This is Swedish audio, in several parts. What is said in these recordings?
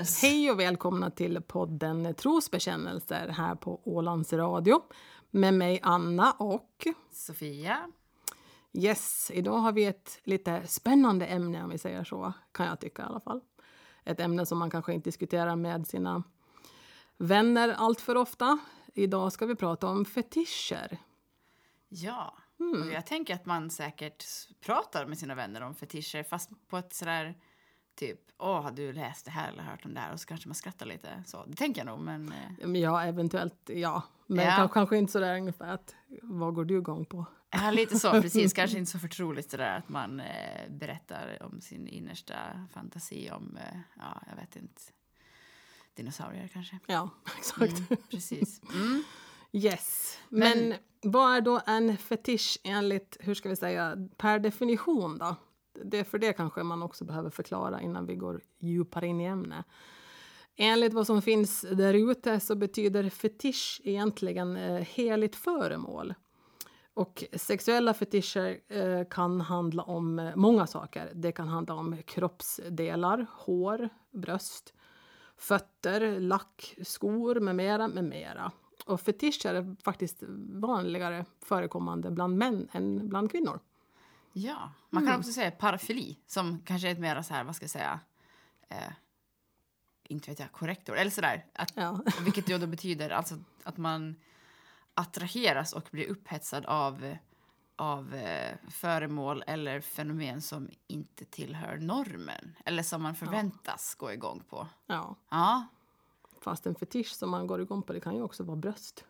Allesammans! Hej och välkomna till podden Trosbekännelser här på Ålands Radio med mig Anna och Sofia. Yes, idag har vi ett lite spännande ämne om vi säger så, kan jag tycka i alla fall. Ett ämne som man kanske inte diskuterar med sina vänner allt för ofta. Idag ska vi prata om fetischer. Ja, och jag tänker att man säkert pratar med sina vänner om fetischer fast på ett sådär typ, åh, har du läst det här eller hört om det här? Och så kanske man skrattar lite. Så, det tänker jag nog, men... eh, Ja, eventuellt ja. Men Ja. kanske, kanske inte sådär ungefär att vad går du igång på? Ja, lite så, precis. Kanske inte så förtroligt det där att man eh, berättar om sin innersta fantasi om, eh, ja, jag vet inte, dinosaurier kanske. Ja, exakt. Mm, precis. Mm. Yes. Men, Men- vad är då en fetisch enligt, hur ska vi säga, per definition då? Det är för det kanske man också behöver förklara innan vi går djupare in i ämnet. Enligt vad som finns där ute så betyder fetisch egentligen eh, heligt föremål. Och sexuella fetischer eh, kan handla om eh, många saker. Det kan handla om kroppsdelar, hår, bröst, fötter, lack, skor med mera, med mera. Och fetischer är faktiskt vanligare förekommande bland män än bland kvinnor. Ja, man kan också säga parafili som kanske är ett mer så här, vad ska jag säga, eh, inte vet jag, korrektor, eller sådär. Att, Ja. Vilket då betyder alltså att man attraheras och blir upphetsad av, av eh, föremål eller fenomen som inte tillhör normen. Eller som man förväntas gå igång på. ja. Ja, Fast en fetisch som man går igång på det kan ju också vara bröst.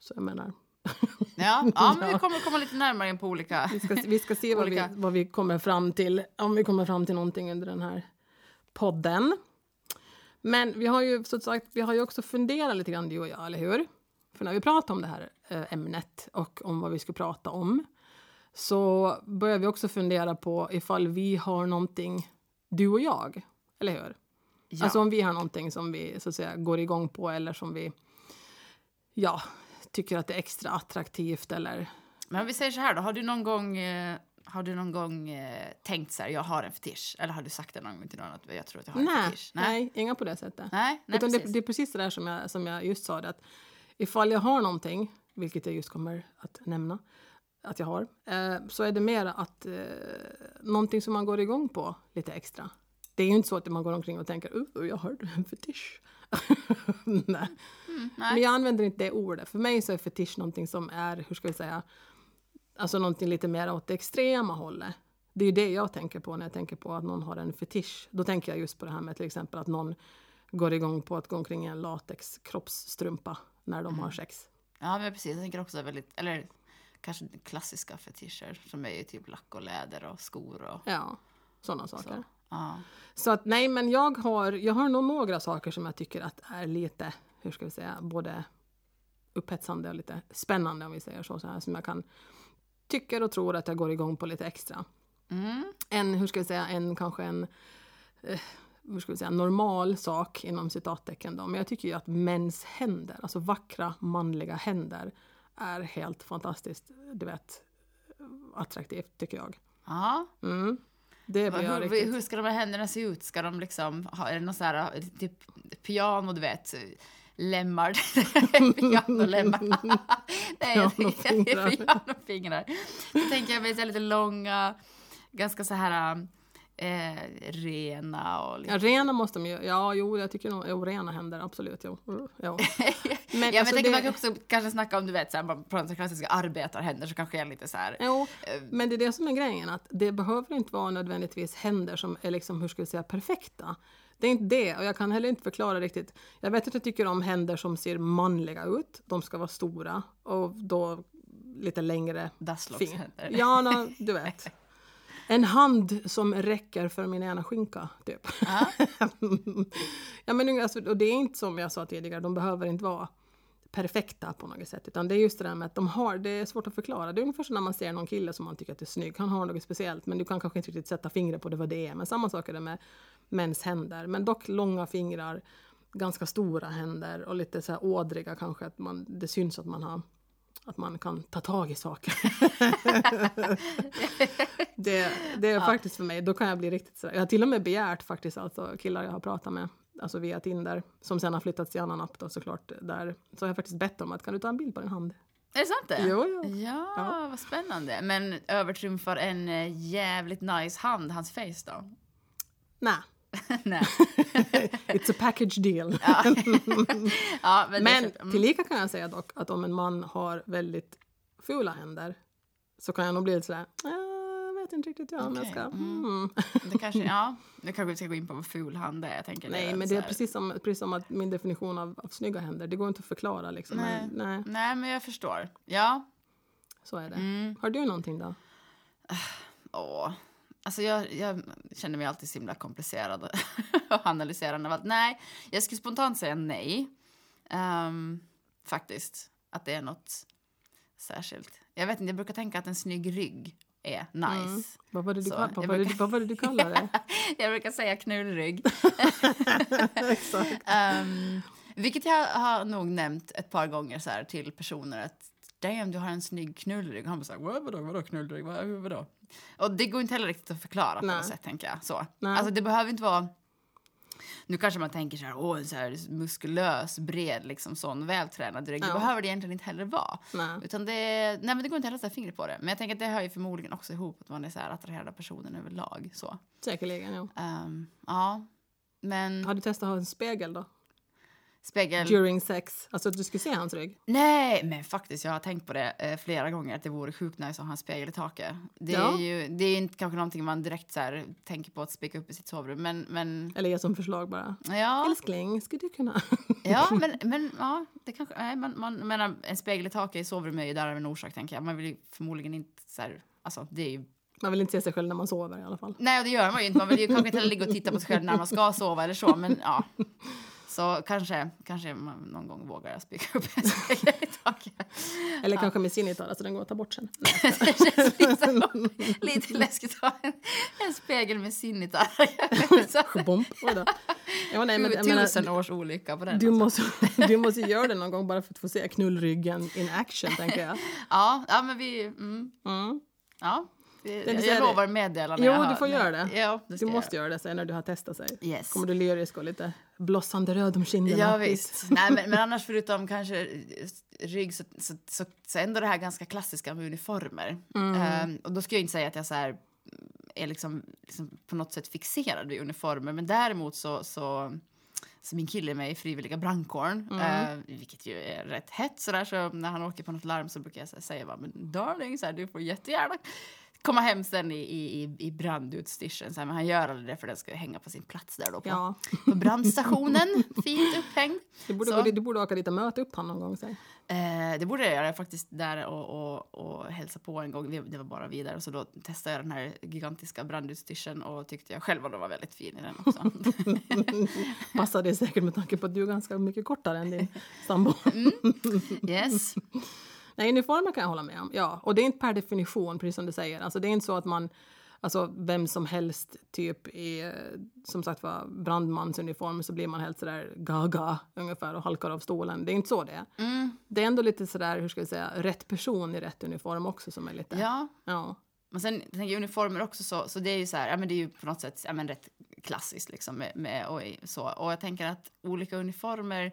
Så jag menar, ja, ja men vi kommer komma lite närmare in på olika... vi ska, vi ska se vad vi, Olika. vad vi kommer fram till, om vi kommer fram till någonting under den här podden. Men vi har ju som sagt, vi har ju också funderat lite grann du och jag, eller hur? För när vi pratar om det här eh, ämnet och om vad vi ska prata om så börjar vi också fundera på ifall vi har någonting, du och jag, eller hur? Ja. Alltså om vi har någonting som vi så att säga går igång på eller som vi ja, tycker att det är extra attraktivt eller Men om vi säger så här då, har du någon gång, eh, har du någon gång eh, tänkt så här, jag har en fetisch? Eller har du sagt det någon gång till någon att jag tror att jag har en nej, fetisch? nej, inga på det sättet. Nej, nej Utan det, det är precis det där som jag, som jag just sa. Det, att ifall jag har någonting, vilket jag just kommer att nämna att jag har, eh, så är det mer att eh, någonting som man går igång på lite extra. Det är ju inte så att man går omkring och tänker uh, jag har en fetisch. nej. Nej. Men jag använder inte det ordet. För mig så är fetisch någonting som är, hur ska vi säga, alltså någonting lite mer åt det extrema hållet. Det är ju det jag tänker på när jag tänker på att någon har en fetisch. Då tänker jag just på det här med till exempel att någon går igång på att gå omkring i en latex kroppsstrumpa när de har sex. Ja, men precis. Jag tänker också väldigt, eller kanske klassiska fetischer som är ju typ lack och läder och skor och Ja, sådana saker. så. Ja. Så att nej, men jag har, jag har nog några saker som jag tycker att är lite, hur ska vi säga, både upphetsande och lite spännande om vi säger så, så här, som jag kan tycker och tror att jag går igång på lite extra. Mm. En, hur ska vi säga, en kanske en eh, hur ska vi säga, normal sak inom citattecken då, men jag tycker ju att mäns händer, alltså vackra manliga händer, är helt fantastiskt, du vet, attraktivt tycker jag. Ja. Mm. Det blir jag Hur, riktigt... hur ska de här händerna se ut? Ska de liksom ha, är det någon sån här typ piano, du vet, lemmar? Pianolemmar. Nej, jag Pianofingrar. pianofingrar. Då tänker jag mig lite långa, ganska så här eh, rena och lite Ja, rena måste de ju, ja jo jag tycker nog, jo rena händer absolut, jo. Mm, jo. Men, ja, men alltså, jag tänker det- man kan också kanske snacka om, du vet, så här, pratar klassiska arbetarhänder så kanske är lite så här. Jo, men det är det som är grejen, att det behöver inte vara nödvändigtvis händer som är liksom, hur ska vi säga, perfekta. Det är inte det, och jag kan heller inte förklara riktigt. Jag vet att jag tycker om händer som ser manliga ut, de ska vara stora och då lite längre Dasslockshänder. Ja, no, du vet. En hand som räcker för min ena skinka, typ. Ja. ja, men alltså, och det är inte som jag sa tidigare, de behöver inte vara perfekta på något sätt. Utan det är just det där med att de har, det är svårt att förklara. Det är ungefär som när man ser någon kille som man tycker att är snygg. Han har något speciellt men du kan kanske inte riktigt sätta fingret på det vad det är. Men samma sak är det med mäns händer. Men dock långa fingrar, ganska stora händer och lite så här ådriga kanske. Att man, det syns att man har att man kan ta tag i saker. det, det är faktiskt för mig, då kan jag bli riktigt så Jag har till och med begärt faktiskt, alltså killar jag har pratat med, alltså via Tinder, som sen har flyttats till annan app då såklart. Där. Så har jag faktiskt bett dem att kan du ta en bild på din hand? Är det sant det? Jo, jo. Ja, Ja. vad spännande. Men övertrumfar en eh, jävligt nice hand hans face då? Nej, Nej. it's a package deal. Ja. ja, men, det Men köper- mm. tillika kan jag säga dock att om en man har väldigt fula händer så kan jag nog bli lite sådär, "Ah, jag vet inte riktigt ja, om jag ska. mm. Mm. Det kanske, ja, nu kanske vi ska gå in på vad ful hand är. Jag tänker Nej, att men det är precis som, precis som att min definition av, av snygga händer, det går inte att förklara liksom. Nej. Men, nej, Nej, men jag förstår. Ja. så är det. Mm. Har du någonting då? Åh. Alltså jag, jag känner mig alltid så himla komplicerad och analyserande av allt. Nej, jag skulle spontant säga nej. Ehm, faktiskt. Att det är något särskilt. Jag vet inte, jag brukar tänka att en snygg rygg är nice. Mm. Vad var det du, kall, vad brukar- vad var det du kallade det? Jag brukar säga knullrygg. Exakt. Um, vilket jag har nog nämnt ett par gånger så här till personer att damn, du har en snygg knullrygg. Och han bara så här, "Vad- vadå, vadå knullrygg? Vad, vadå? Och det går inte heller riktigt att förklara på Nej. något sätt, tänker jag. Så. Nej. Alltså det behöver inte vara... Nu kanske man tänker så här, åh, så här muskulös, bred, liksom sån vältränad rygg. Det Ja. behöver det egentligen inte heller vara. Nej. Utan det, nej men det går inte heller att sätta fingret på det. Men jag tänker att det hör ju förmodligen också ihop att man är så här attraherad av personen överlag. Så. Säkerligen, ja. Ehm, ja. Men Har du testat att ha en spegel då? Spegel... During sex? Alltså att du skulle se hans rygg? Nej, men faktiskt, jag har tänkt på det eh, flera gånger att det vore sjukt nice att ha en spegel i taket. Det är Ja. ju det är inte kanske någonting man direkt så här, tänker på att spika upp i sitt sovrum, men, men Eller ge som förslag bara. ja, Älskling, skulle du kunna? ja, men, men ja, det kanske, nej, man, man menar, en spegel i taket i sovrummet är ju där av en orsak, tänker jag. Man vill ju förmodligen inte så här, alltså det är ju, Man vill inte se sig själv när man sover i alla fall. nej det gör man ju inte, man vill ju kanske inte ligga och titta på sig själv när man ska sova eller så, men ja. Så kanske, kanske man någon gång vågar spika upp en i taket. Eller kanske med sinitar, alltså den går att ta bort sen. Det känns lite, lite läskigt att ha en, en spegel med. Oj då. Ja, nej, men, jag Tusen menar, års olycka på den. du, alltså. måste, du måste göra det någon gång bara för att få se knullryggen in action, tänker jag. Ja, ja, men vi... Mm, Mm. ja. Tänkte jag, jag det. lovar meddela när Jo, jag hör- du får göra det. Ja, det Du jag måste göra det sen när du har testat sig. göra. Yes. Kommer du lyrisk och lite blossande röd om kinderna. Ja, visst. Nej, men, men annars förutom kanske rygg så, så, så, så ändå det här ganska klassiska med uniformer. Mm. Ehm, och då ska jag inte säga att jag så här, är liksom, liksom på något sätt fixerad vid uniformer, men däremot så, så så min kille är med i frivilliga brandkåren, Mm. eh, vilket ju är rätt hett sådär. Så när han åker på något larm så brukar jag så säga bara, men darling, så här, du får jättegärna komma hem sen i, i, i- brandutstyrseln. Så här, men han gör aldrig det för den ska hänga på sin plats där då på, Ja, på brandstationen. Fint upphängd. du borde, Så. du borde åka dit och möta upp honom någon gång. Säg. Eh, det borde jag göra. Jag faktiskt där och, och, och hälsa på en gång. Det var bara vi där. Och så då testade jag den här gigantiska brandutstyrseln och tyckte jag själv att den var väldigt fin i den också. Passar det säkert med tanke på att du är ganska mycket kortare än din sambo. yes. Nej, uniformer kan jag hålla med om. Ja, och det är inte per definition, precis som du säger. Alltså, det är inte så att man, alltså vem som helst typ i, som sagt var, brandmansuniform så blir man helt sådär gaga ungefär och halkar av stolen. Det är inte så det är. Mm. Det är ändå lite sådär, hur ska jag säga, rätt person i rätt uniform också som är lite, Ja. ja. Men sen tänker jag uniformer också så, så det är ju så här, ja men det är ju på något sätt ja, men rätt klassiskt liksom med, med och så. Och jag tänker att olika uniformer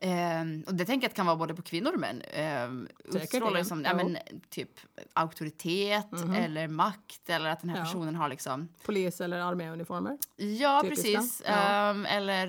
ehm, och det tänker jag kan vara både på kvinnor och män. Um, utstrålar som ja, men, typ auktoritet eller makt eller att den här Ja. personen har liksom Polis eller arméuniformer. Ja, Typiska. precis. Ja. Ehm, eller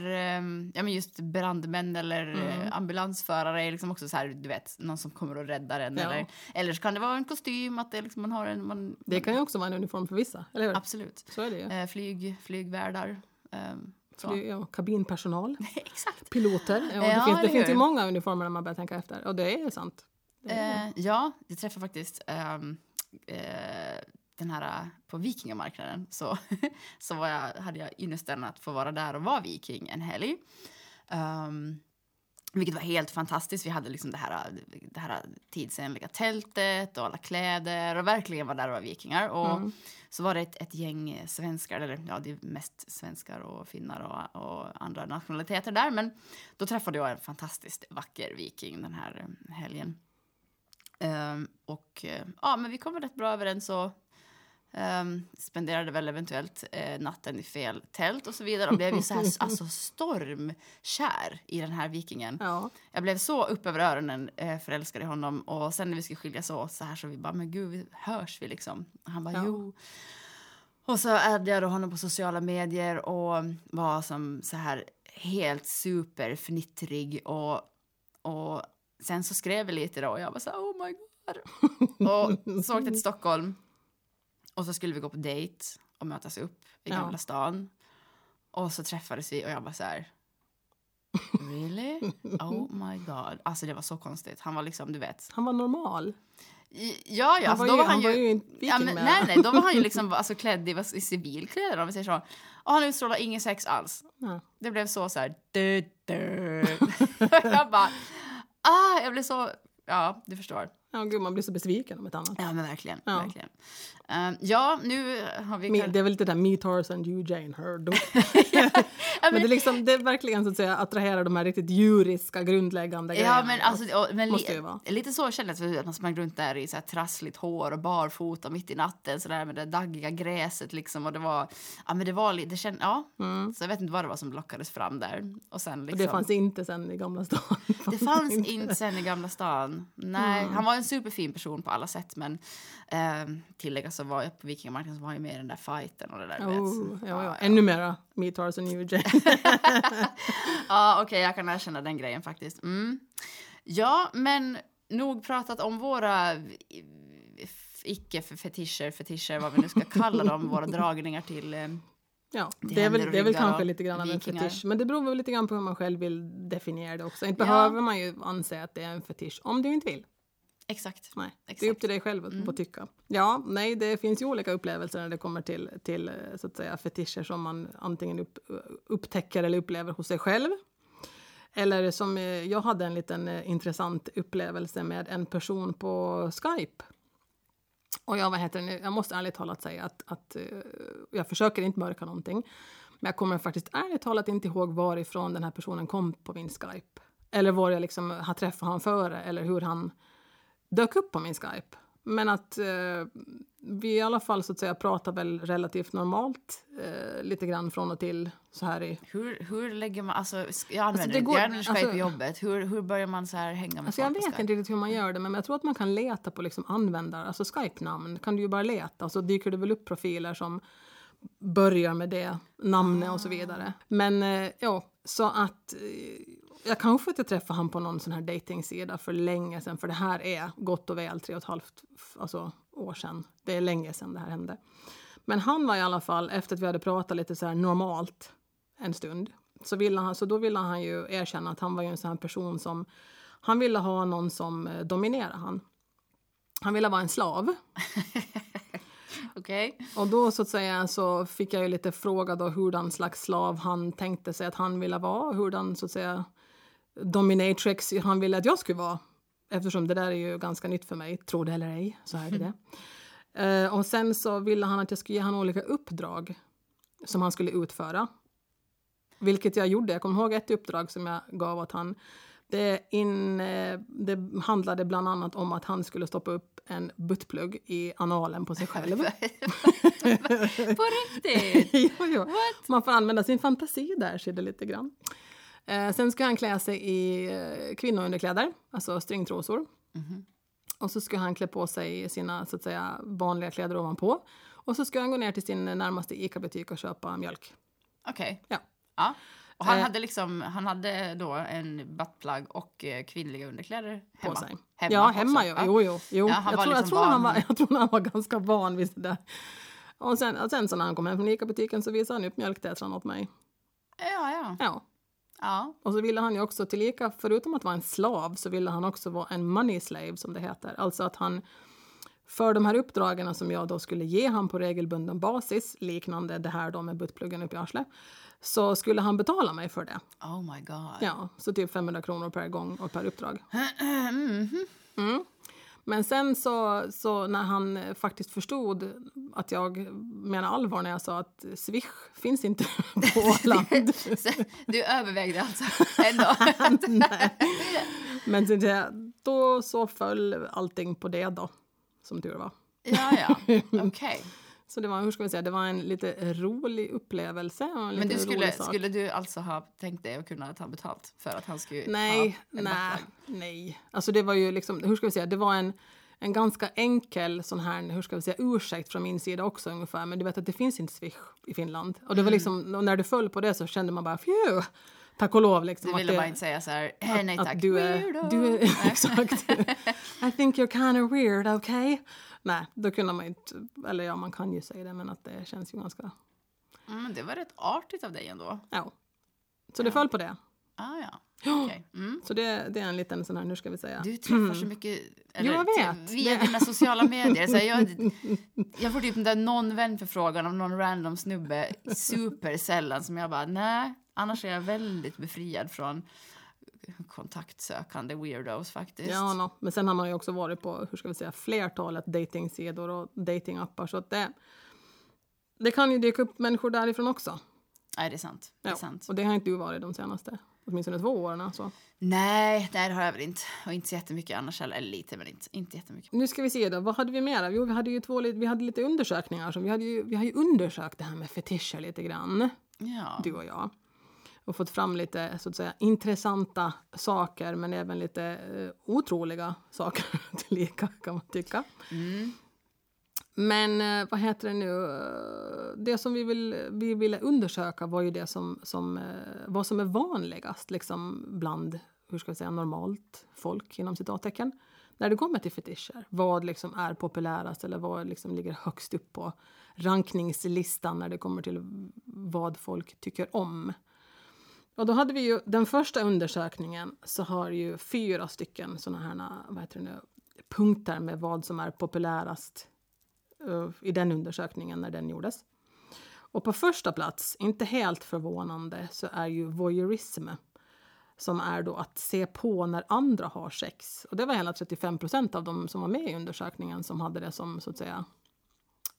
ja, men just brandmän eller Mm. eh, ambulansförare är liksom också så här, du vet, någon som kommer och räddar en. Ja. Eller, eller så kan det vara en kostym, att det liksom, man har en... Man, Det kan ju också vara en uniform för vissa, eller hur? Absolut. Så är det ju. Eh, flyg, flygvärdar. ehm, så. Fly- ja, kabinpersonal, Exakt. piloter. Ja, Ja, det finns, det finns ju många uniformer när man börjar tänka efter. Och det är sant. Det är, Eh, ja, jag träffade faktiskt ehm, eh, den här eh, på vikingamarknaden. Så, så jag, hade jag ynnesten att få vara där och vara viking en helg. Um, vilket var helt fantastiskt. Vi hade liksom det här, det här tidsenliga tältet och alla kläder och verkligen var där och var vikingar. Och Mm. så var det ett, ett gäng svenskar, eller ja, det är mest svenskar och finnar och, och andra nationaliteter där. Men då träffade jag en fantastiskt vacker viking den här eh, helgen. Ehm, och eh, ja, men vi kom rätt bra överens och Um, spenderade väl eventuellt eh, natten i fel tält och så vidare. Och blev ju så här, alltså stormkär i den här vikingen. Ja. Jag blev så upp över öronen eh, förälskad i honom. Och sen när vi skulle skiljas åt så här så vi bara, men gud, hörs vi liksom? Och han bara, Ja. jo. Och så addade jag då honom på sociala medier och var som så här helt superfnittrig och, och sen så skrev vi lite då och jag var så här, oh my god. och så åkte jag till Stockholm och så skulle vi gå på dejt och mötas upp i Ja. Gamla stan. Och så träffades vi och jag var så här, really? Oh my god. Alltså det var så konstigt. Han var liksom, du vet. Han var normal. Ja, ja, Han alltså, var då ju- var han, han ju... var ju ja, men, nej, nej, då var han ju liksom alltså, klädd i, i civilkläder om vi säger så. Och han utstrålar ingen sex alls. Ja. Det blev så så här... Du, du. jag bara... Ah, jag blev så... Ja, du förstår. Ja, gud, man blir så besviken om ett annat. Ja, men verkligen. Ja. verkligen. Ehm, ja, nu har vi... Me, det är väl lite där Me Tarzan, You Jane Heard. ja, Men men, det, är liksom, det är verkligen så att säga attraherar de här riktigt djuriska grundläggande ja, grejerna. men, alltså, och, men Måste li, ju vara. lite så kändes det att man sprang runt där i så här trassligt hår och barfota mitt i natten så där med det daggiga gräset liksom och det var ja men det var lite det känd, ja så jag vet inte vad det var som lockades fram där och sen Mm. Och liksom det fanns inte sen i Gamla stan. Det fanns inte sen i Gamla stan. Nej, Mm. han var en superfin person på alla sätt men eh, tilläggas så var jag på Vikingamarknaden så var ju med i den där fighten och det där. Oh, ja, ja. Ännu mera Me Tarzan, You Jane. Ja, okej, jag kan erkänna den grejen faktiskt. Mm. Ja, men nog pratat om våra icke-fetischer, fetischer, vad vi nu ska kalla dem, våra dragningar till... Eh, Ja, Det det är väl, det är väl kanske lite grann av en fetisch. Men det beror väl lite grann på hur man själv vill definiera det också. Inte Ja. behöver man ju anse att det är en fetisch om du inte vill. Exakt. Nej, det är Exakt. upp till dig själv att få tycka. Ja, nej, det finns ju olika upplevelser när det kommer till, till eh, så att säga fetischer som man antingen upp, upptäcker eller upplever hos sig själv. Eller som eh, jag hade en liten eh, intressant upplevelse med en person på Skype. Och jag, vad heter det jag måste ärligt talat säga att, att eh, jag försöker inte mörka någonting. Men jag kommer faktiskt ärligt talat inte ihåg varifrån den här personen kom på min Skype. Eller var jag liksom har träffat han före eller hur han dök upp på min Skype. Men att eh, vi i alla fall så att säga pratar väl relativt normalt eh, lite grann från och till så här i... Hur, hur lägger man... Alltså, jag använder, det går- jag använder Skype alltså- på jobbet. Hur, hur börjar man så här hänga med Alltså jag folk på vet inte riktigt hur man gör det men jag tror att man kan leta på liksom användare, alltså Skype-namn kan du ju bara leta och så dyker det väl upp profiler som börjar med det namnet och så vidare. Men eh, ja, så att eh, jag kanske inte träffade han på någon sån här dejtingsida för länge sedan för det här är gott och väl tre och ett halvt alltså, år sedan. Det är länge sedan det här hände. Men han var i alla fall, efter att vi hade pratat lite så här normalt en stund, så, ville han, så då ville han ju erkänna att han var ju en sån här person som, han ville ha någon som eh, dominerade han. Han ville vara en slav. Okej. Och då så att säga så fick jag ju lite fråga då hurdan slags slav han tänkte sig att han ville vara, hurdan så att säga dominatrix han ville att jag skulle vara. Eftersom det där är ju ganska nytt för mig, tro det eller ej, så är det. Eh, och sen så ville han att jag skulle ge honom olika uppdrag som han skulle utföra. Vilket jag gjorde. Jag kommer ihåg ett uppdrag som jag gav åt han. Det, in, eh, det handlade bland annat om att han skulle stoppa upp en buttplugg i analen på sig själv. på riktigt? jo, jo. Man får använda sin fantasi där, ser det lite grann. Eh, sen ska han klä sig i eh, kvinnounderkläder, alltså stringtrosor. Och så ska han klä på sig sina så att säga, vanliga kläder ovanpå. Och så ska han gå ner till sin närmaste ICA-butik och köpa mjölk. Okej. Ja. Ja. Och han Eh. hade liksom, han hade då en buttplug och eh, kvinnliga underkläder hemma. På sig. Hemma ja, hemma. Ja. Jo, jo. jo. Ja, han jag, var tror, jag, liksom tror han van. var, jag tror han var ganska van vid det där. Och sen, och sen så när han kom hem från ICA-butiken så visade han upp mjölktetran åt mig. Ja, ja. Ja. Ja. Och så ville han ju också tillika, förutom att vara en slav, så ville han också vara en money slave som det heter. Alltså att han för de här uppdragen som jag då skulle ge han på regelbunden basis, liknande det här då med buttpluggen upp i arslet, så skulle han betala mig för det. Oh my god. Ja, så typ 500 kronor per gång och per uppdrag. Mhm. Mm. Men sen så, så när han eh, faktiskt förstod att jag menar allvar när jag sa att Swish finns inte på Åland. Du övervägde alltså ändå? Men det- då så föll allting på det då, som tur var. ja, ja. Okej. Så det var, hur ska vi säga, det var en lite rolig upplevelse. Och en Men lite du skulle, skulle du alltså ha tänkt dig att kunna ta betalt för att han skulle Nej, ha en nej, nej. Alltså det var ju liksom, hur ska vi säga, det var en, en ganska enkel sån här, hur ska vi säga, ursäkt från min sida också ungefär. Men du vet att det finns inte Swish i Finland. Och det var Mm. liksom, och när du föll på det så kände man bara, phew, tack och lov liksom. Du ville bara inte säga så här, "Eh, nej tack, du är, weirdo." du är, exakt. I think you're kind of weird, okay? Nej, då kunde man inte, eller ja, man kan ju säga det, men att det känns ju ganska, Mm, det var rätt artigt av dig ändå. ja. Så det föll på det. Ah, ja. Okej. Mm. Så det, det är en liten sån här, hur ska vi säga? Du träffar så mycket eller, jag vet. via Det- dina sociala medier. Så jag, jag får typ den där någon vän förfrågan om någon random snubbe supersällan som jag bara nej. Annars är jag väldigt befriad från kontaktsökande weirdos faktiskt. Ja, no. men sen har man ju också varit på hur ska vi säga, flertalet datingsidor och datingappar så att det, det kan ju dyka upp människor därifrån också. Nej, det är sant. Det är Ja. sant. Och det har inte du varit de senaste, åtminstone två åren. Alltså. Nej, nej, det har jag väl inte. Och inte så jättemycket annars heller. Eller lite, men inte, inte jättemycket. Nu ska vi se då, vad hade vi mer? Jo, vi hade ju två, vi hade lite undersökningar. Som vi, hade ju, vi har ju undersökt det här med fetischer lite grann, Ja. du och jag. Och fått fram lite så att säga intressanta saker men även lite eh, otroliga saker tillika kan man tycka. Mm. Men eh, vad heter det nu? Eh, Det som vi, vill, vi ville undersöka var ju det som, som, eh, vad som är vanligast liksom bland hur ska jag säga, normalt folk inom citattecken. När det kommer till fetischer. Vad liksom är populärast eller vad liksom ligger högst upp på rankningslistan när det kommer till vad folk tycker om. Och då hade vi ju den första undersökningen så har ju fyra stycken sådana här vad heter det nu, punkter med vad som är populärast uh, i den undersökningen när den gjordes. Och på första plats, inte helt förvånande, så är ju voyeurism som är då att se på när andra har sex. Och det var hela 35 procent av de som var med i undersökningen som hade det som så att säga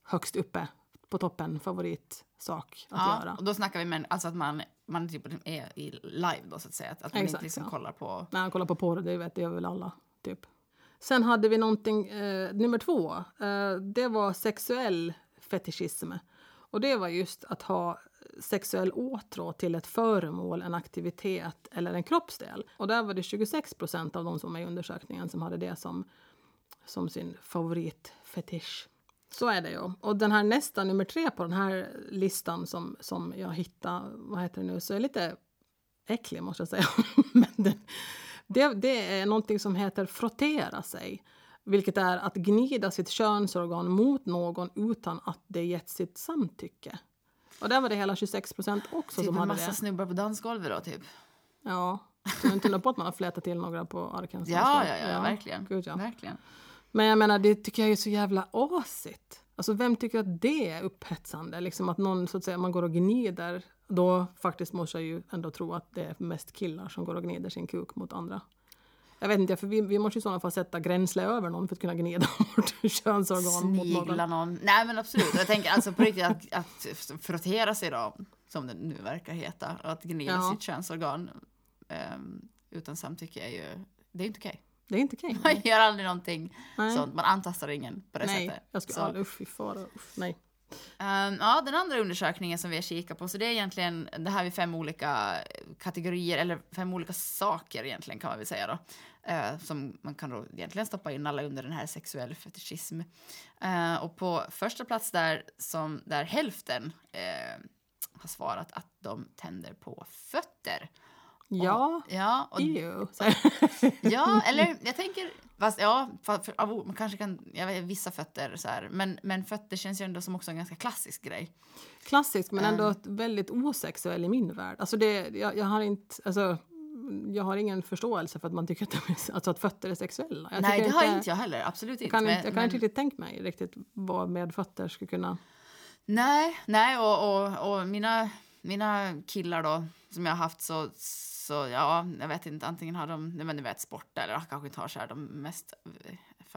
högst uppe på toppen favoritsak att Ja, göra. och då snackar vi med alltså att man, man typ är i live då så att säga. Att, att man Exakt, inte liksom ja. kollar på... Han kollar på porr, det vet det gör väl alla. Typ. Sen hade vi någonting, eh, nummer två. Eh, det var sexuell fetischism. Och det var just att ha sexuell åtrå till ett föremål, en aktivitet eller en kroppsdel. Och där var det 26 procent av de som var med i undersökningen som hade det som, som sin favoritfetisch. Så är det ju. Och den här nästa, nummer tre på den här listan som, som jag hittade, vad heter det nu, så är lite äcklig måste jag säga. Men det, det, det är någonting som heter frottera sig. Vilket är att gnida sitt könsorgan mot någon utan att det gett sitt samtycke. Och där var det hela 26 procent också Typ som en hade massa det. snubbar på dansgolvet då typ. Ja, så inte på att man har flätat till några på Arkansas. Ja, ja, ja, verkligen. Gud, ja. Verkligen. Men jag menar, det tycker jag är så jävla asigt. Alltså vem tycker att det är upphetsande? Liksom att någon, så att säga, man går och gnider. Då faktiskt måste jag ju ändå tro att det är mest killar som går och gnider sin kuk mot andra. Jag vet inte, för vi, vi måste ju i sådana fall sätta gränsle över någon för att kunna gnida vårt könsorgan mot någon. Snigla någon. Nej men absolut. Jag tänker alltså på riktigt att, att frottera sig då, som det nu verkar heta, att gnida Ja. sitt könsorgan ehm, utan samtycke är ju, det är inte okej. Det är inte okej. Man gör aldrig någonting Nej. sånt, man antastar ingen på det Nej, sättet. jag skulle Så, aldrig, usch, fy fara, usch, nej. ehm, ja, den andra undersökningen som vi har kikat på, så det är egentligen, det här är fem olika kategorier, eller fem olika saker egentligen kan man väl säga då. Eh, som man kan då egentligen stoppa in alla under den här sexuell fetischism. Eh, och på första plats där, som, där hälften eh, har svarat att de tänder på fötter. Ja, Ja, och. Så- ja eller jag tänker, fast ja, för, för, av- man kanske kan, jag vet, vissa fötter så här, men, men fötter känns ju ändå som också en ganska klassisk grej. Klassiskt men ändå ett väldigt osexuell i min värld. Alltså det, jag, jag har inte, alltså, jag har ingen förståelse för att man tycker att, de är, alltså att fötter är sexuella. Jag Nej, det tycker har inte jag heller, absolut Jag inte. kan, men, inte, jag kan men, inte riktigt tänka mig riktigt vad med fötter skulle kunna... Nej, nej och, och, och mina, mina killar då, som jag har haft så, så ja, jag vet inte, antingen har de, men du vet, sport eller kanske inte har så här de mest,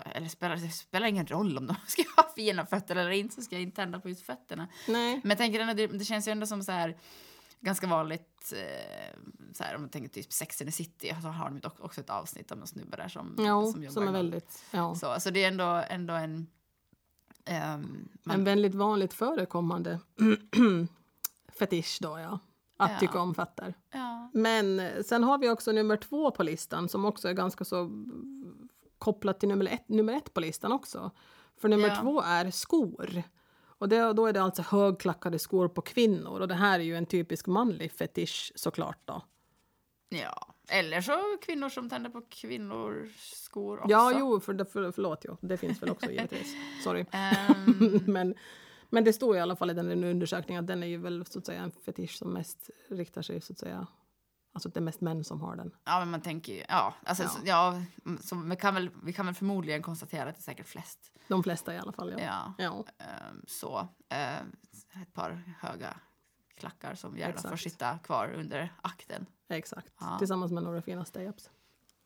eller spelar, det spelar ingen roll om de ska ha fina fötter eller inte, så ska jag inte tända på just fötterna. Nej. Men jag tänker ändå, det, känns ju ändå som så här ganska vanligt, eh, så här, om man tänker typ Sex and the City, så har de också ett avsnitt om någon snubbe där som, Jo, som jobbar som är väldigt... Ja. så, alltså det är ändå, ändå en, Ehm, man, En väldigt vanligt förekommande fetisch då, ja. Att Ja. tycka om fötter. ja. Men eh, sen har vi också nummer två på listan som också är ganska så kopplat till nummer ett, nummer ett på listan också. För nummer Ja. två är skor. Och det, då är det alltså högklackade skor på kvinnor. Och det här är ju en typisk manlig fetisch såklart då. ja. Eller så kvinnor som tänder på kvinnors skor också. Ja, jo, för, för, förlåt, jo. det finns väl också givetvis. Sorry. Ehm, men, men det står i alla fall i den undersökningen att den är ju väl så att säga en fetisch som mest riktar sig så att säga Alltså det är mest män som har den. ja, men man tänker ju... Ja, alltså, Ja. Så, ja så vi, kan väl, vi kan väl förmodligen konstatera att det är säkert flest. De flesta i alla fall. Ja. Ja. ja. Ehm, så. ehm, ett par höga klackar som gärna får Exakt. sitta kvar under akten. Exakt. Tillsammans med några fina stay-ups.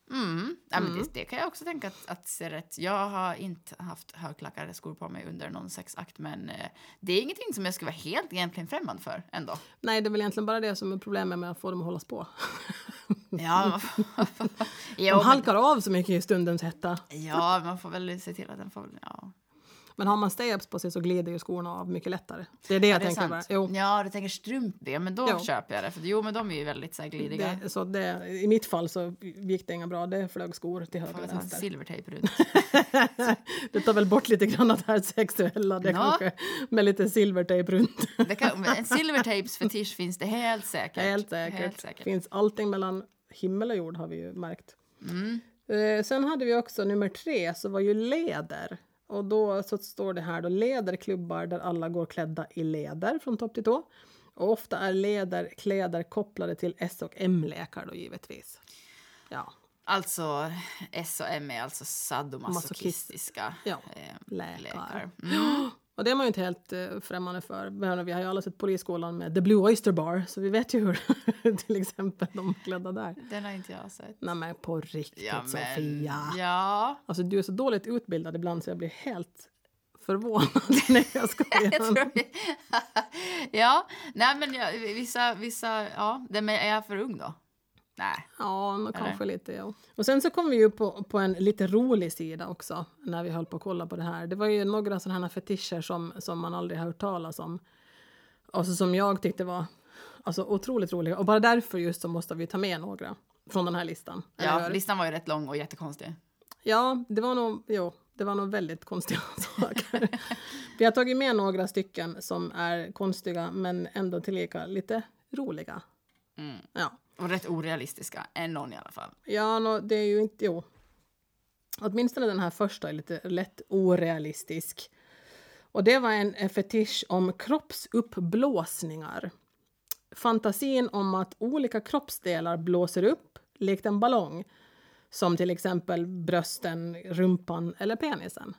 Mm. Ja, men Mm. det, det kan jag också tänka att, att se rätt. Jag har inte haft högklackade skor på mig under någon sexakt men eh, det är ingenting som jag skulle vara helt egentligen främmande för ändå. Nej, det är väl egentligen bara det som är problemet med att få dem att hållas på. Ja, De halkar av så mycket i stundens hetta. ja, man får väl se till att den får... Ja, Men har man stay-ups på sig så glider ju skorna av mycket lättare. Det är det jag det tänker. Bara. Jo, Ja, du tänker strumpiga, men då Jo. köper jag det. För jo, men de är ju väldigt så här, glidiga. det, så det, I mitt fall så gick det inga bra. Det flög skor till höger och vänster. silvertejp runt. det tar väl bort lite grann av det här sexuella. Det Ja. kanske, med lite silvertejp runt. Det kan, en silvertejpsfetisch finns det helt säkert. Helt säkert. Helt säkert. Finns allting mellan himmel och jord har vi ju märkt. Mm. Eh, sen hade vi också nummer tre, så var ju läder. Och då så står det här då läderklubbar där alla går klädda i läder från topp till tå. Och ofta är läderkläder kopplade till S och M-lekar då givetvis. Ja, Alltså, S och M är alltså sadomasochistiska Ja, eh, läkar. Mm. Och det är man ju inte helt eh, främmande för. Men Vi har ju alla sett Polisskolan med The Blue Oyster Bar, så vi vet ju hur till exempel de klädda där. Den har inte jag sett. Nej men på riktigt Ja, men, Sofia. Ja. Alltså du är så dåligt utbildad ibland så jag blir helt förvånad. Nej jag skojar. Jag tror ja, nej men ja, vissa, vissa, ja, men är jag för ung då? Nej. Ja, Eller? kanske lite ja. Och sen så kom vi ju på, på en lite rolig sida också när vi höll på att kolla på det här. Det var ju några sådana här fetischer som, som man aldrig har hört talas om. Alltså som jag tyckte var alltså, otroligt roliga. Och bara därför just så måste vi ta med några från den här listan. Ja, listan var ju rätt lång och jättekonstig. Ja, det var nog, jo, det var nog väldigt konstiga saker. Vi har tagit med några stycken som är konstiga men ändå tillika lite roliga. Mm. Ja, och rätt orealistiska, än någon i alla fall. ja no, det är ju inte, jo. Åtminstone den här första är lite lätt orealistisk. Och det var en, en fetisch om kroppsuppblåsningar. Fantasin om att olika kroppsdelar blåser upp likt en ballong. Som till exempel brösten, rumpan eller penisen.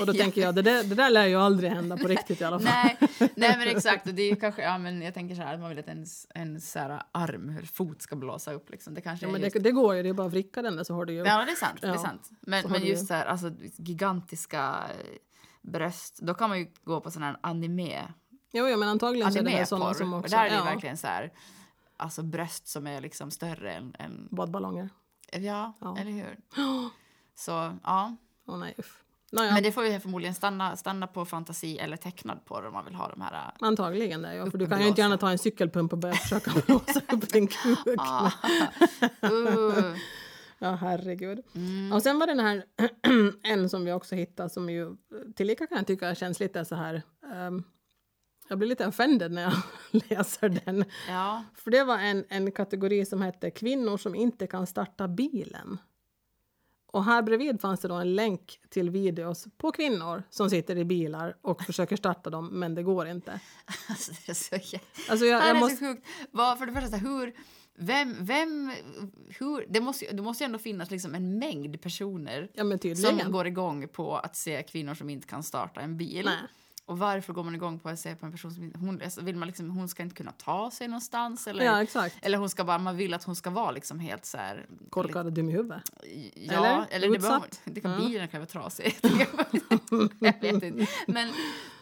Och då tänker jag, det där, det där lär ju aldrig hända på riktigt i alla fall. Nej, nej men exakt. Och det är kanske, ja men jag tänker så här, att man vill att ens, en så här arm, hur fot ska blåsa upp liksom. Det kanske Ja, men just... det, det går ju, det är bara att vricka den där så har du ju... Ja, det är sant. Det är Ja, sant. Men, så men just ju- så här, alltså gigantiska bröst, då kan man ju gå på sån här anime, Jo, ja, men antagligen så är det sådana som Och också... där är det ja, verkligen så här, alltså bröst som är liksom större än, än Badballonger. ja, Ja. eller hur? Så, ja. Åh nej, uff. Nåja, Men det får ju förmodligen stanna, stanna på fantasi eller tecknad på om man vill ha de här... äh, antagligen det. Ja, för du kan ju inte gärna ta en cykelpump och börja försöka blåsa upp din kuk. Ah. uh. Ja, herregud. Mm. Och sen var det den här, en som vi också hittade som ju tillika kan jag tycka känns lite så här... ehm, jag blir lite offended när jag läser den. Ja, För det var en, en kategori som hette kvinnor som inte kan starta bilen. Och här bredvid fanns det då en länk till videos på kvinnor som sitter i bilar och försöker starta dem, men det går inte. alltså det är så jä- Alltså jag, Det här jag är måste, så sjukt. Vad, för det första, hur... Vem, vem, hur, det, måste, ju- det måste ju ändå finnas liksom en mängd personer ja som går igång på att se kvinnor som inte kan starta en bil. Nej. Och varför går man igång på att se på en person som. Hon, alltså, vill man liksom, hon ska inte kunna ta sig någonstans? Eller, Ja, eller hon ska bara, man vill att hon ska vara liksom helt så här... Korkad och dum i huvudet. Ja, Eller? eller, det, behöver, det kan, Ja. bilen kan vara trasig. jag vet inte. Men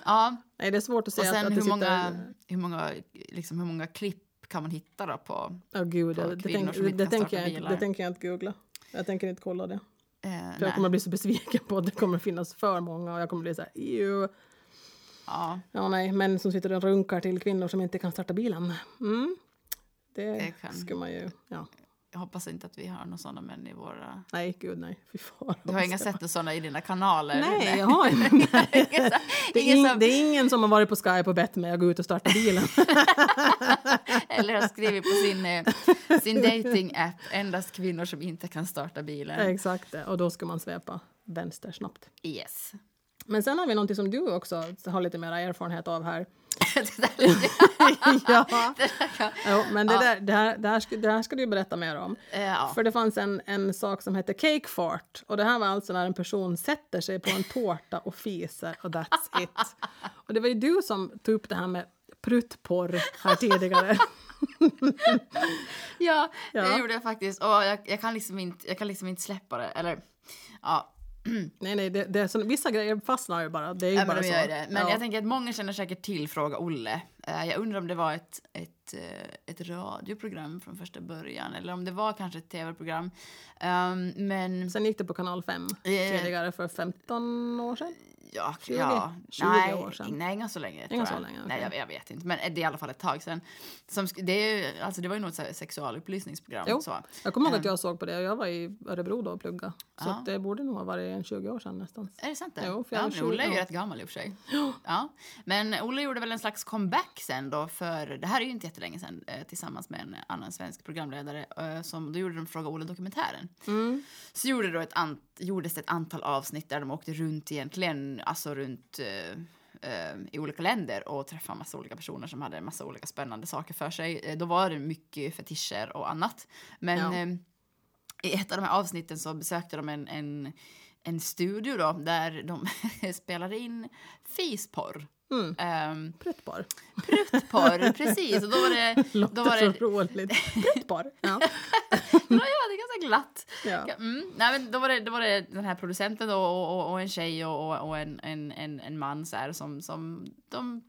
ja, Nej, det är svårt att och säga att, sen att det hur sitter... många, hur, många, liksom, hur många klipp kan man hitta då på... Åh gud, på det, det, tänk, det, det, tänker jag, inte- bilar. det tänker jag inte googla. Jag tänker inte kolla det. Eh, jag kommer bli så besviken på att det kommer finnas för många och jag kommer bli så här, "Ew." Ja, Ja, nej, män som sitter och runkar till kvinnor som inte kan starta bilen. Mm. Det, Det kan- skulle man ju... Ja. jag hoppas inte att vi har några sådana män i våra... Nej, gud nej. Fy fan. Du har inga sett sådana i dina kanaler? Nej, jag har inte. Det, är ingen ing, som- det är ingen som har varit på Skype och bett mig att gå ut och starta bilen. Eller har skrivit på sin, eh, sin dating-app endast kvinnor som inte kan starta bilen. Exakt. Och då ska man svepa vänster snabbt. Yes. Men sen har vi någonting som du också har lite mer erfarenhet av här. Det där- ja. det där kan- Jo, men det, Ja. där, det, här, det, här ska, det här ska du berätta mer om. Eh, ja. För det fanns en, en sak som hette cake fart. Och det här var alltså när en person sätter sig på en tårta och fiser och that's it. Och det var ju du som tog upp det här med pruttporr här tidigare. Ja, Ja. det gjorde jag faktiskt. Och jag, jag, kan liksom inte, jag kan liksom inte släppa det. Eller, ja, nej, nej, det, det är så, vissa grejer fastnar ju bara. Det är ju ja, bara men så. det. Men ja. jag tänker att många känner säkert till Fråga Olle. Eh, jag undrar om det var ett, ett, eh, ett radioprogram från första början. Eller om det var kanske ett tv-program. Um, men Sen gick det på kanal 5 Eh. tidigare för 15 år sedan. Ja, 20? ja. 20 nej, år sedan. Nej, inte så länge. Inga så länge, Nej, okej. jag, jag vet inte. Men det är i alla fall ett tag sedan. Som, det, är, alltså, det var ju något så här sexualupplysningsprogram. Jo. Så. Jag kommer ihåg att jag såg på det. Jag var i Örebro då och plugga. Så Ja. det borde nog ha varit en 20 år sedan nästan. Är det sant det? Jo, för jag ja, men 20 Olle är ju rätt gammal i och för sig. Ja. Men Olle gjorde väl en slags comeback sen då för, det här är ju inte jättelänge sedan, eh, tillsammans med en annan svensk programledare. Eh, som, då gjorde de Fråga Olle-dokumentären. Mm. Så gjorde då ett gjordes det ett antal avsnitt där de åkte runt egentligen, alltså runt eh, eh, i olika länder och träffade massa olika personer som hade massa olika spännande saker för sig. Eh, då var det mycket fetischer och annat. Men Ja. i ett av de här avsnitten så besökte de en, en, en studio då där de spelade in fisporr. Mm. Um, Pruttporr. pruttporr, precis. Och då var det... Låter Då var det så roligt. Pruttporr. Ja. ja, det är ganska glatt. Ja. Mm, nej, men då, var det, då var det den här producenten då, och, och, och en tjej och, och, och en, en, en, en man så här, som, som de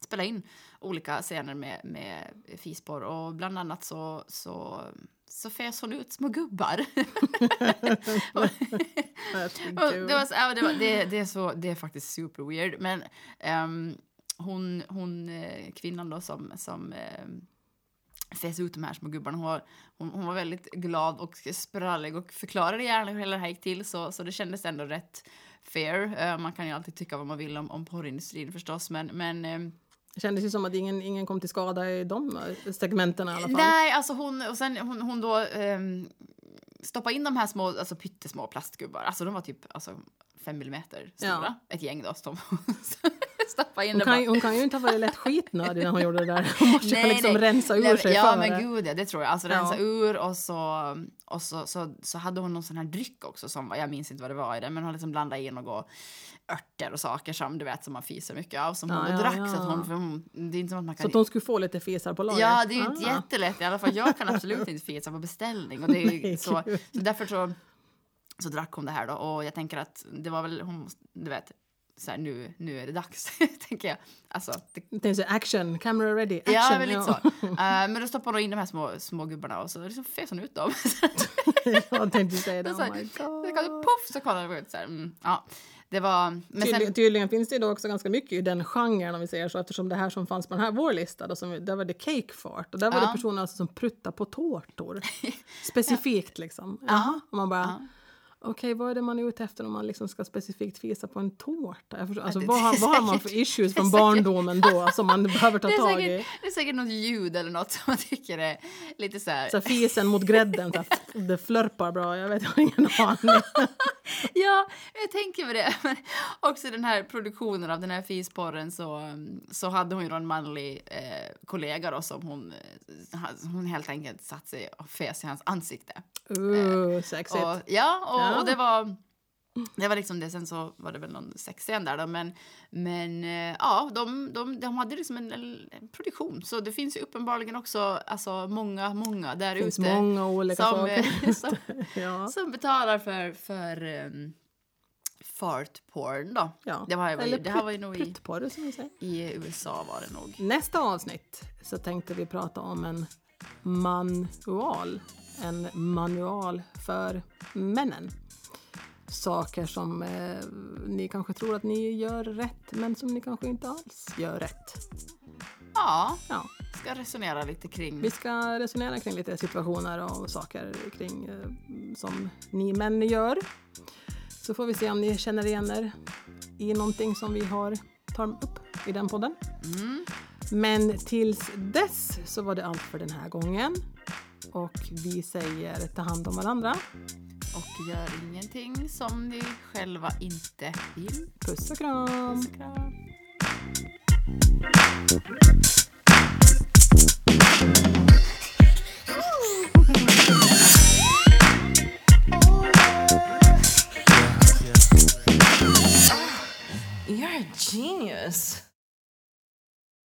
spelade in olika scener med, med fisporr och bland annat så, så, så fes hon ut små gubbar. Och det, var så, ja, det, var, det, det, är så, det är faktiskt super weird. Men ehm, hon, hon eh, kvinnan då som, som ehm, fes ut de här små gubbarna. Hon var, hon, hon var väldigt glad och sprallig och förklarade gärna hur hela det här gick till. Så, så det kändes ändå rätt fair. Eh, man kan ju alltid tycka vad man vill om, om porrindustrin förstås. Men, men Det kändes ju som att ingen, ingen kom till skada i de segmenten i alla fall. Nej, alltså hon, och sen hon, hon då um, stoppade in de här små, alltså pyttesmå plastgubbar. Alltså de var typ alltså, fem millimeter stora. Ja. Ett gäng då som stoppade in Hon det kan, ju- hon kan ju inte ha varit lätt skitnödig när hon gjorde det där. Hon måste ju liksom rensa ur Nej, sig Ja men gud ja, det tror jag. Alltså Ja. rensa ur och så, och så, så, så hade hon någon sån här dryck också som, jag minns inte vad det var i det, men hon liksom blandade in och örter och saker som du vet som man fiser mycket av som Ja, hon ja, drack ja. så att hon, för hon, det är inte som att man kan Så att hon skulle få lite fisar på lager. Ja, det är ju inte Ah. jättelätt i alla fall. Jag kan absolut inte fisa på beställning. Och det är Nej, så, så därför så, så drack hon det här då. Och jag tänker att det var väl, hon, du vet, så här, nu, nu är det dags, tänker jag. Alltså, det, Jag tänkte säga action, camera ready, action. ja, väl lite så. Eh, men då stoppade hon in de här små, små gubbarna och så liksom fes hon ut dem. jag tänkte säga det. så Oh my så God. det puff så kollade jag ut så här. Mm, ja, det var... Men Tydligen, sen, tydligen finns det ju då också ganska mycket i den genren om vi säger så eftersom det här som fanns på den här vår lista då, som, där var det cake fart och där var Ja. det personer alltså som pruttar på tårtor. Specifikt liksom. Jaha. Och man bara Okej vad är det man är ute efter om man liksom ska specifikt fisa på en tårta? Jag förstår, alltså, det- vad, har, vad har man för issues från barndomen då som man behöver ta tag i? det är säkert något ljud eller något som man tycker är lite så här... Så här, fisen mot grädden, så här, det flörpar bra, jag vet jag har ingen aning. Ja, jag tänker på det. Men också den här produktionen av den här fisporren så, um, så hade hon ju en manlig eh, kollega då som hon, eh, hon helt enkelt satt sig och fes i hans ansikte. Uh, sexigt. Och, ja, och, Ja. och det var det var liksom det. Sen så var det väl någon sexscen där då. Men, men eh, ja, de, de, de hade liksom en, en produktion. Så det finns ju uppenbarligen också alltså, många, många där det finns ute. många olika som, saker. eh, som, ja. som betalar för, för um, fart porn då. Ja. Det, var, Eller det här var ju nog i, som vi säger. i USA var det nog. Nästa avsnitt så tänkte vi prata om en manual. En manual för männen. Saker som eh, ni kanske tror att ni gör rätt men som ni kanske inte alls gör rätt. Ja, Ja, ska resonera lite kring... vi ska resonera kring lite situationer och saker kring eh, som ni män gör. Så får vi se om ni känner igen er i någonting som vi har tagit upp i den podden. Mm. Men tills dess så var det allt för den här gången. Och vi säger ta hand om varandra och gör ingenting som ni själva inte vill. Puss och kram! Puss och kram. A genius.